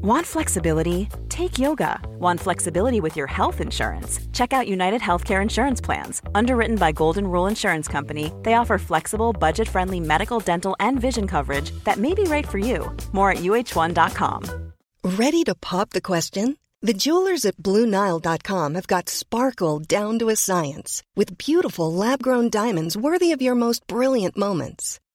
Want flexibility? Take yoga. Want flexibility with your health insurance? Check out United Healthcare Insurance Plans. Underwritten by Golden Rule Insurance Company, they offer flexible, budget friendly medical, dental, and vision coverage that may be right for you. More at uh1.com. Ready to pop the question? The jewelers at Bluenile.com have got sparkle down to a science with beautiful lab grown diamonds worthy of your most brilliant moments.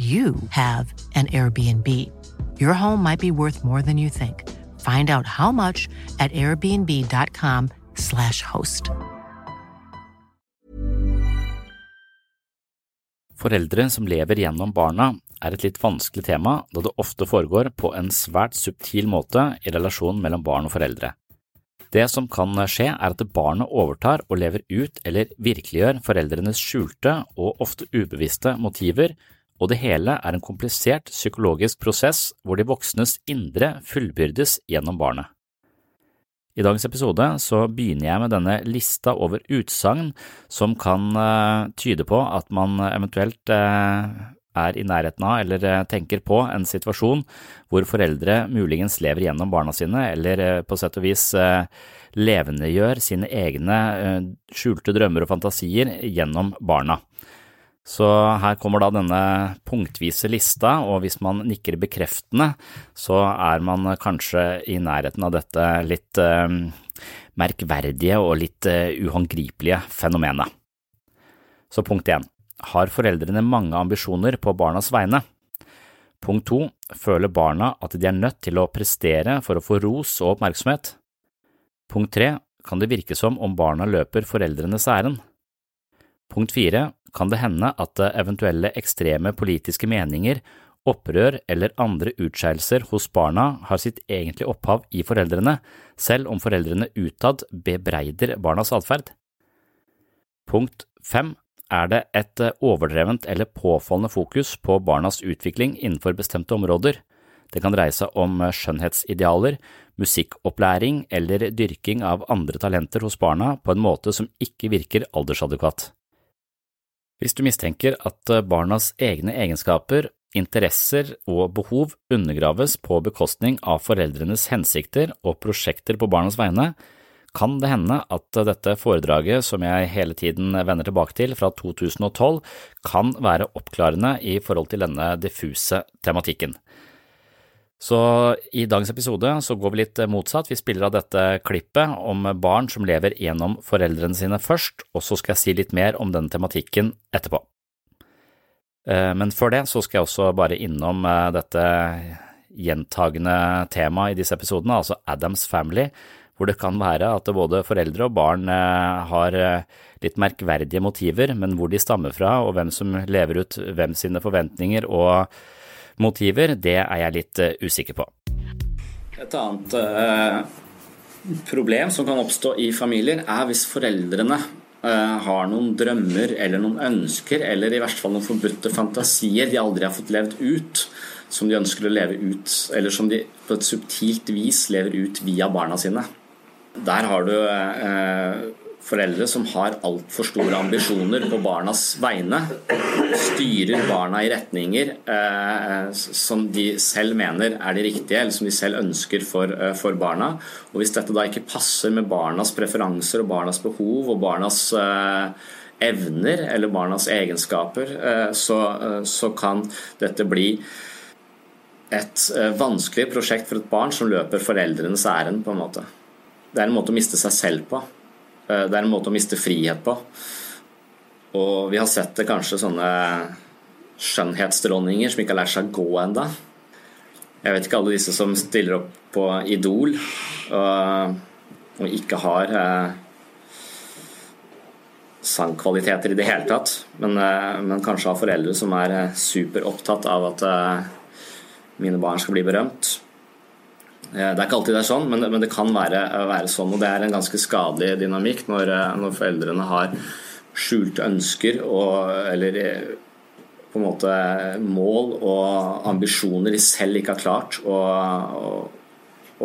you have an Airbnb. Your home might be worth more than you think. Find out how much at airbnb.com/slash host. Foreldre som lever gjennom barna er et litt vanskelig tema, da det ofte foregår på en svært subtil måte i relasjonen mellom barn og foreldre. Det som kan skje, er at barnet overtar og lever ut eller virkeliggjør foreldrenes skjulte og ofte ubevisste motiver, og det hele er en komplisert psykologisk prosess hvor de voksnes indre fullbyrdes gjennom barnet. I dagens episode så begynner jeg med denne lista over utsagn som kan uh, tyde på at man eventuelt uh, er i nærheten av eller uh, tenker på en situasjon hvor foreldre muligens lever gjennom barna sine eller på sett og vis levendegjør sine egne skjulte drømmer og fantasier gjennom barna. Så her kommer da denne punktvise lista, og hvis man nikker bekreftende, så er man kanskje i nærheten av dette litt eh, merkverdige og litt eh, uhåndgripelige fenomenet. Så punkt én, har foreldrene mange ambisjoner på barnas vegne? Punkt to, føler barna at de er nødt til å prestere for å få ros og oppmerksomhet? Punkt tre, kan det virke som om barna løper foreldrenes ærend? Punkt fire, kan det hende at eventuelle ekstreme politiske meninger, opprør eller andre utskeielser hos barna har sitt egentlige opphav i foreldrene, selv om foreldrene utad bebreider barnas atferd. Punkt fem, er det et overdrevent eller påfallende fokus på barnas utvikling innenfor bestemte områder. Det kan dreie seg om skjønnhetsidealer, musikkopplæring eller dyrking av andre talenter hos barna på en måte som ikke virker aldersadekvat. Hvis du mistenker at eh, barnas egne egenskaper, interesser og behov undergraves på bekostning av foreldrenes hensikter og prosjekter på barnas vegne, kan det hende at dette foredraget som jeg hele tiden vender tilbake til fra 2012, kan være oppklarende i forhold til denne diffuse tematikken. Så i dagens episode så går vi litt motsatt. Vi spiller av dette klippet om barn som lever gjennom foreldrene sine først, og så skal jeg si litt mer om den tematikken etterpå. Eh, men før det så skal jeg også bare innom eh, dette gjentagende temaet i disse episodene, altså Adams Family, hvor det kan være at både foreldre og barn eh, har litt merkverdige motiver, men hvor de stammer fra og hvem som lever ut hvem sine forventninger og motiver, det er jeg litt uh, usikker på. Et annet eh, problem som kan oppstå i familier, er hvis foreldrene eh, har noen drømmer eller noen ønsker, eller i hvert fall noen forbudte fantasier de aldri har fått levd ut, som de ønsker å leve ut, eller som de på et subtilt vis lever ut via barna sine. Der har du foreldre som har altfor store ambisjoner på barnas vegne, styrer barna i retninger eh, som de selv mener er de riktige, eller som de selv ønsker for, eh, for, barna. Og Hvis dette da ikke passer med barnas preferanser og barnas behov og barnas eh, evner eller barnas egenskaper, eh, så, eh, så kan dette bli et eh, vanskelig prosjekt for et barn som løper foreldrenes ærend, på en måte. Det er en måte å miste seg selv på. Eh, det er en måte å miste frihet på. Og vi har sett det kanskje sånne skjønnhetsdronninger som ikke har lært seg å gå enda. Jeg vet ikke alle disse som stiller opp på Idol og, ikke har eh, sangkvaliteter i det hele tatt, men, eh, men, kanskje har foreldre som er eh, superopptatt av at mine barn skal bli berømt. Det er ikke alltid det er sånn, men, men det kan være, være, sånn. Og det er en ganske skadelig dynamikk når, når foreldrene har skjulte ønsker og, eller på en måte mål og ambisjoner de selv ikke har klart å, å,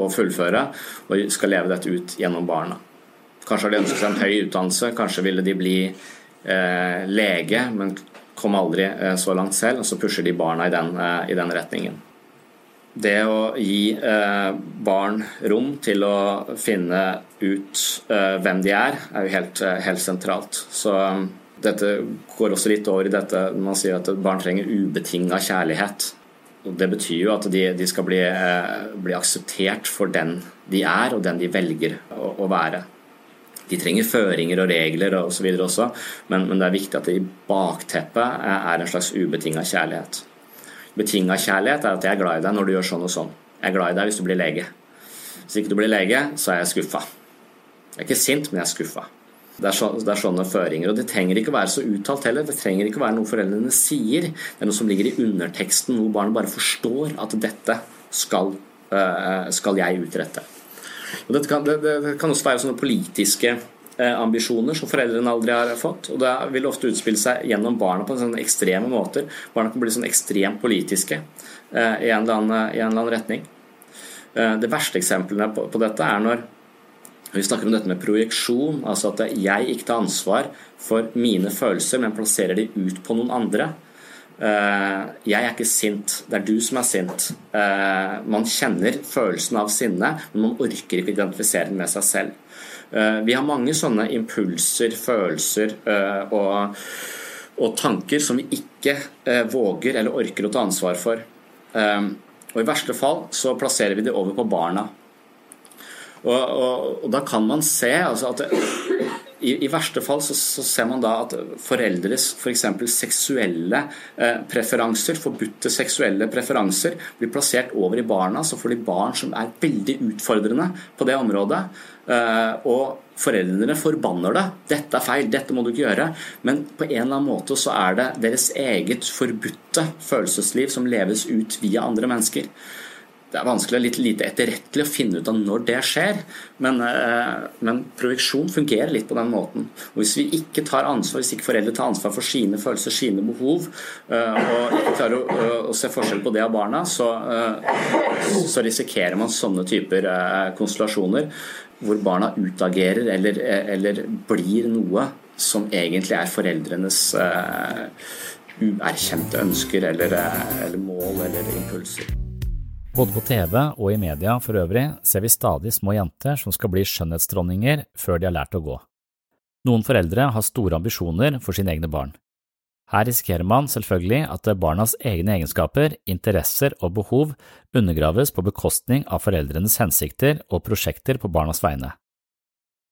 å fullføre, og skal leve dette ut gjennom barna. Kanskje har de ønsket seg en høy utdannelse, kanskje ville de bli eh, lege, men kom aldri eh, så langt selv, og så pusher de barna i den, eh, i den retningen. Det å gi eh, barn rom til å finne ut eh, hvem de er, er jo helt, eh, helt sentralt. Så dette går også litt over i dette man sier at barn trenger ubetinga kjærlighet. Og det betyr jo at de, de skal bli, bli, akseptert for den de er, og den de velger å, å være. De trenger føringer og regler og osv. også, men, men, det er viktig at det i bakteppet er en slags ubetinga kjærlighet. Betinga kjærlighet er at jeg er glad i deg når du gjør sånn og sånn. Jeg er glad i deg hvis du blir lege. Hvis ikke du blir lege, så er jeg skuffa. Jeg er ikke sint, men jeg er skuffa. Det er, så, det er, sånne føringer. Og det trenger ikke være så uttalt heller. Det trenger ikke være noe foreldrene sier. Det er noe som ligger i underteksten, hvor barnet bare forstår at dette skal, uh, skal jeg utrette. Og dette kan, det, det, kan også være sånne politiske ambisjoner som foreldrene aldri har fått. Og det vil ofte utspille seg gjennom barna på sånne ekstreme måter. Barna kan bli sånn ekstremt politiske uh, i, en annen, i, en eller annen, retning. Det verste eksemplene på, på dette er når vi snakker om dette med projeksjon, altså at jeg ikke tar ansvar for mine følelser, men plasserer de ut på noen andre. Eh, jeg er ikke sint, det er du som er sint. Eh, man kjenner følelsen av sinne, men man orker ikke identifisere den med seg selv. Eh, vi har mange sånne impulser, følelser og, og tanker som vi ikke våger eller orker å ta ansvar for. Og I verste fall så plasserer vi det over på barna. Og, og, og da kan man se altså at i, i, verste fall så, så, ser man da at foreldres f.eks. For seksuelle eh, preferanser, forbudte seksuelle preferanser, blir plassert over i barna. Så får de barn som er veldig utfordrende på det området. Eh, og foreldrene forbanner det. 'Dette er feil, dette må du ikke gjøre.' Men på en eller annen måte så er det deres eget forbudte følelsesliv som leves ut via andre mennesker det er vanskelig og litt lite etterrettelig å finne ut av når det skjer, men, eh, men, projeksjon fungerer litt på den måten. Og Hvis vi ikke tar ansvar, hvis ikke foreldre tar ansvar for sine følelser, sine behov, eh, og ikke klarer å, å se forskjell på det av barna, så, eh, så risikerer man sånne typer konstellasjoner hvor barna utagerer eller, eller blir noe som egentlig er foreldrenes uerkjente ønsker eller, eller mål eller impulser. Både på TV og i media for øvrig ser vi stadig små jenter som skal bli skjønnhetsdronninger før de har lært å gå. Noen foreldre har store ambisjoner for sine egne barn. Her risikerer man selvfølgelig at barnas egne egenskaper, interesser og behov undergraves på bekostning av foreldrenes hensikter og prosjekter på barnas vegne.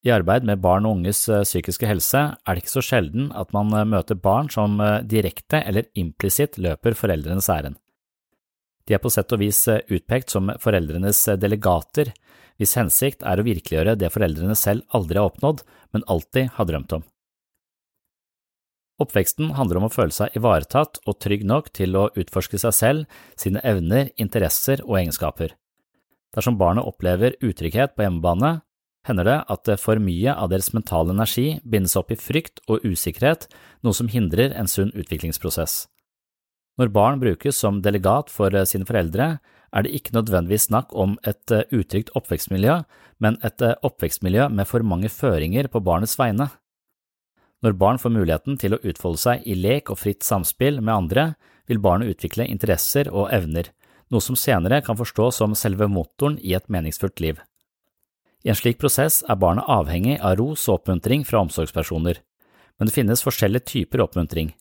I arbeid med barn og unges eh, psykiske helse er det ikke så sjelden at man eh, møter barn som eh, direkte eller implisitt løper foreldrenes ærend. De er på sett og vis eh, utpekt som foreldrenes eh, delegater, hvis hensikt er å virkeliggjøre det foreldrene selv aldri har oppnådd, men alltid har drømt om. Oppveksten handler om å føle seg ivaretatt og trygg nok til å utforske seg selv, sine evner, interesser og egenskaper. Dersom barnet opplever utrygghet på hjemmebane, hender det at for mye av deres mentale energi bindes opp i frykt og usikkerhet, noe som hindrer en sunn utviklingsprosess. Når barn brukes som delegat for eh, sine foreldre, er det ikke nødvendigvis snakk om et eh, utrygt oppvekstmiljø, men et eh, oppvekstmiljø med for mange føringer på barnets vegne. Når barn får muligheten til å utfolde seg i lek og fritt samspill med andre, vil barnet utvikle interesser og evner, noe som senere kan forstås som selve motoren i et meningsfullt liv. I en slik prosess er barnet avhengig av ros og oppmuntring fra omsorgspersoner, men det finnes forskjellige typer oppmuntring.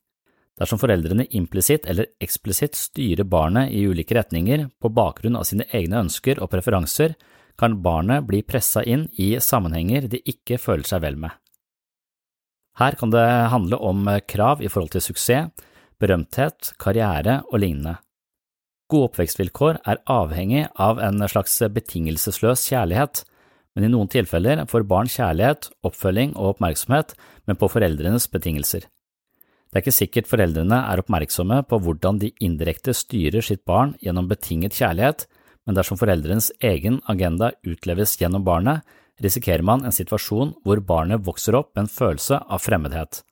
Dersom foreldrene implisitt eller eksplisitt styrer barnet i ulike retninger på bakgrunn av sine egne ønsker og preferanser, kan barnet bli pressa inn i sammenhenger de ikke føler seg vel med. Her kan det handle om krav i forhold til suksess, berømthet, karriere og lignende. Gode oppvekstvilkår er avhengig av en slags betingelsesløs kjærlighet, men i noen tilfeller får barn kjærlighet, oppfølging og oppmerksomhet, men på foreldrenes betingelser. Det er ikke sikkert foreldrene er oppmerksomme på hvordan de indirekte styrer sitt barn gjennom betinget kjærlighet, men dersom foreldrenes egen agenda utleves gjennom barnet, risikerer man en situasjon hvor barnet vokser opp med en følelse av fremmedhet.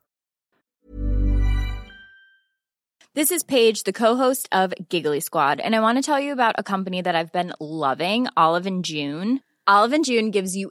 This is Paige, the co-host of Giggly Squad, and I want to tell you about a company that I've been loving, Olive and June. Olive and June gives you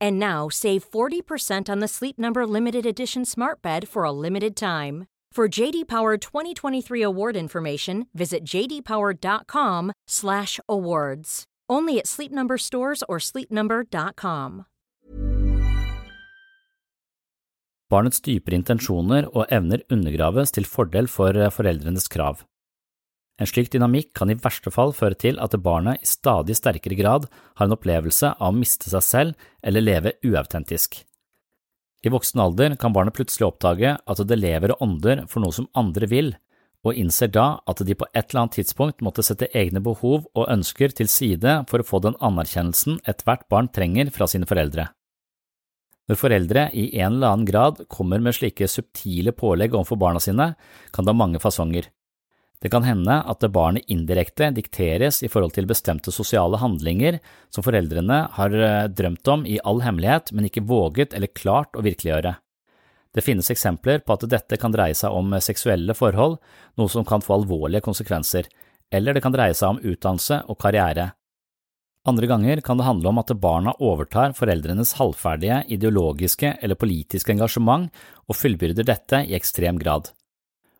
And now save 40% on the Sleep Number limited edition Smart Bed for a limited time. For JD Power 2023 award information, visit jdpower.com/awards. Only at Sleep Number stores or sleepnumber.com. Barnets dypere intensjoner og evner undergraves til fordel for eh, foreldrenes krav. En slik dynamikk kan i verste fall føre til at barnet i stadig sterkere grad har en opplevelse av å miste seg selv eller leve uautentisk. I voksen alder kan barnet plutselig oppdage at det lever og ånder for noe som andre vil, og innser da at de på et eller annet tidspunkt måtte sette egne behov og ønsker til side for å få den anerkjennelsen ethvert barn trenger fra sine foreldre. Når foreldre i en eller annen grad kommer med slike subtile pålegg overfor barna sine, kan det ha mange fasonger. Det kan hende at barnet indirekte dikteres i forhold til bestemte sosiale handlinger som foreldrene har eh, drømt om i all hemmelighet, men ikke våget eller klart å virkeliggjøre. Det finnes eksempler på at dette kan dreie seg om seksuelle forhold, noe som kan få alvorlige konsekvenser, eller det kan dreie seg om utdannelse og karriere. Andre ganger kan det handle om at barna overtar foreldrenes halvferdige ideologiske eller politiske engasjement og fullbyrder dette i ekstrem grad.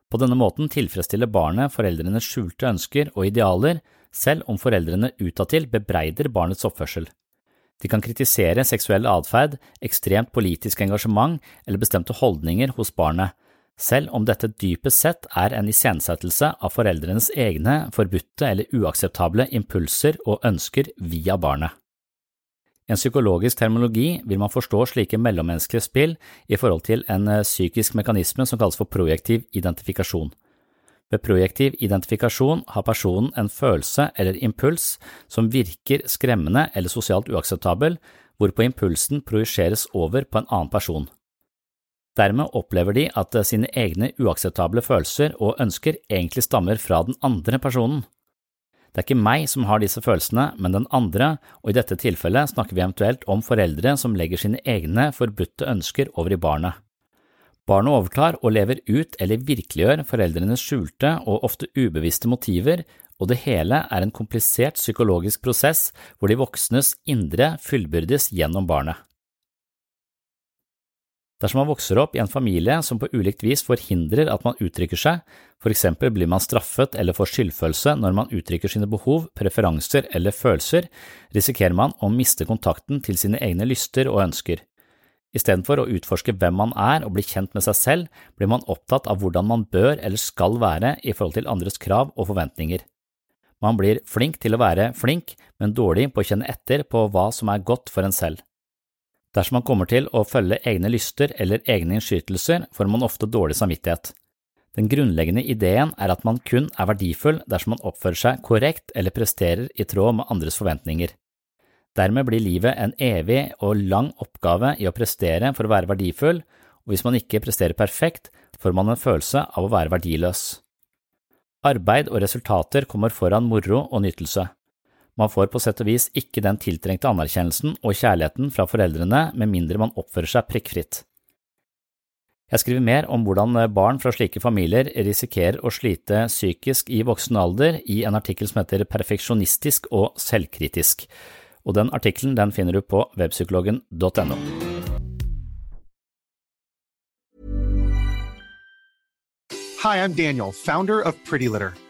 På denne måten tilfredsstiller barnet foreldrenes skjulte ønsker og idealer, selv om foreldrene utadtil bebreider barnets oppførsel. De kan kritisere seksuell atferd, ekstremt politisk engasjement eller bestemte holdninger hos barnet, selv om dette dypest sett er en iscenesettelse av foreldrenes egne forbudte eller uakseptable impulser og ønsker via barnet. En psykologisk terminologi vil man forstå slike mellommenneskelige spill i forhold til en eh, psykisk mekanisme som kalles for projektiv identifikasjon. Ved projektiv identifikasjon har personen en følelse eller impuls som virker skremmende eller sosialt uakseptabel, hvorpå impulsen projiseres over på en annen person. Dermed opplever de at eh, sine egne uakseptable følelser og ønsker egentlig stammer fra den andre personen. Det er ikke meg som har disse følelsene, men den andre, og i dette tilfellet snakker vi eventuelt om foreldre som legger sine egne forbudte ønsker over i barnet. Barnet overtar og lever ut eller virkeliggjør foreldrenes skjulte og ofte ubevisste motiver, og det hele er en komplisert psykologisk prosess hvor de voksnes indre fullbyrdes gjennom barnet. Dersom man vokser opp i en familie som på ulikt vis forhindrer at man uttrykker seg, for eksempel blir man straffet eller får skyldfølelse når man uttrykker sine behov, preferanser eller følelser, risikerer man å miste kontakten til sine egne lyster og ønsker. Istedenfor å utforske hvem man er og bli kjent med seg selv, blir man opptatt av hvordan man bør eller skal være i forhold til andres krav og forventninger. Man blir flink til å være flink, men dårlig på å kjenne etter på hva som er godt for en selv. Dersom man kommer til å følge egne lyster eller egne innskytelser, får man ofte dårlig samvittighet. Den grunnleggende ideen er at man kun er verdifull dersom man oppfører seg korrekt eller presterer i tråd med andres forventninger. Dermed blir livet en evig og lang oppgave i å prestere for å være verdifull, og hvis man ikke presterer perfekt, får man en følelse av å være verdiløs. Arbeid og resultater kommer foran moro og nytelse. Man får på sett og vis ikke den tiltrengte anerkjennelsen og kjærligheten fra foreldrene med mindre man oppfører seg prikkfritt. Jeg skriver mer om hvordan barn fra slike familier risikerer å slite psykisk i voksen alder i en artikkel som heter Perfeksjonistisk og selvkritisk. Og den artikkelen den finner du på webpsykologen.no. Hi, I'm Daniel, founder of Pretty Litter.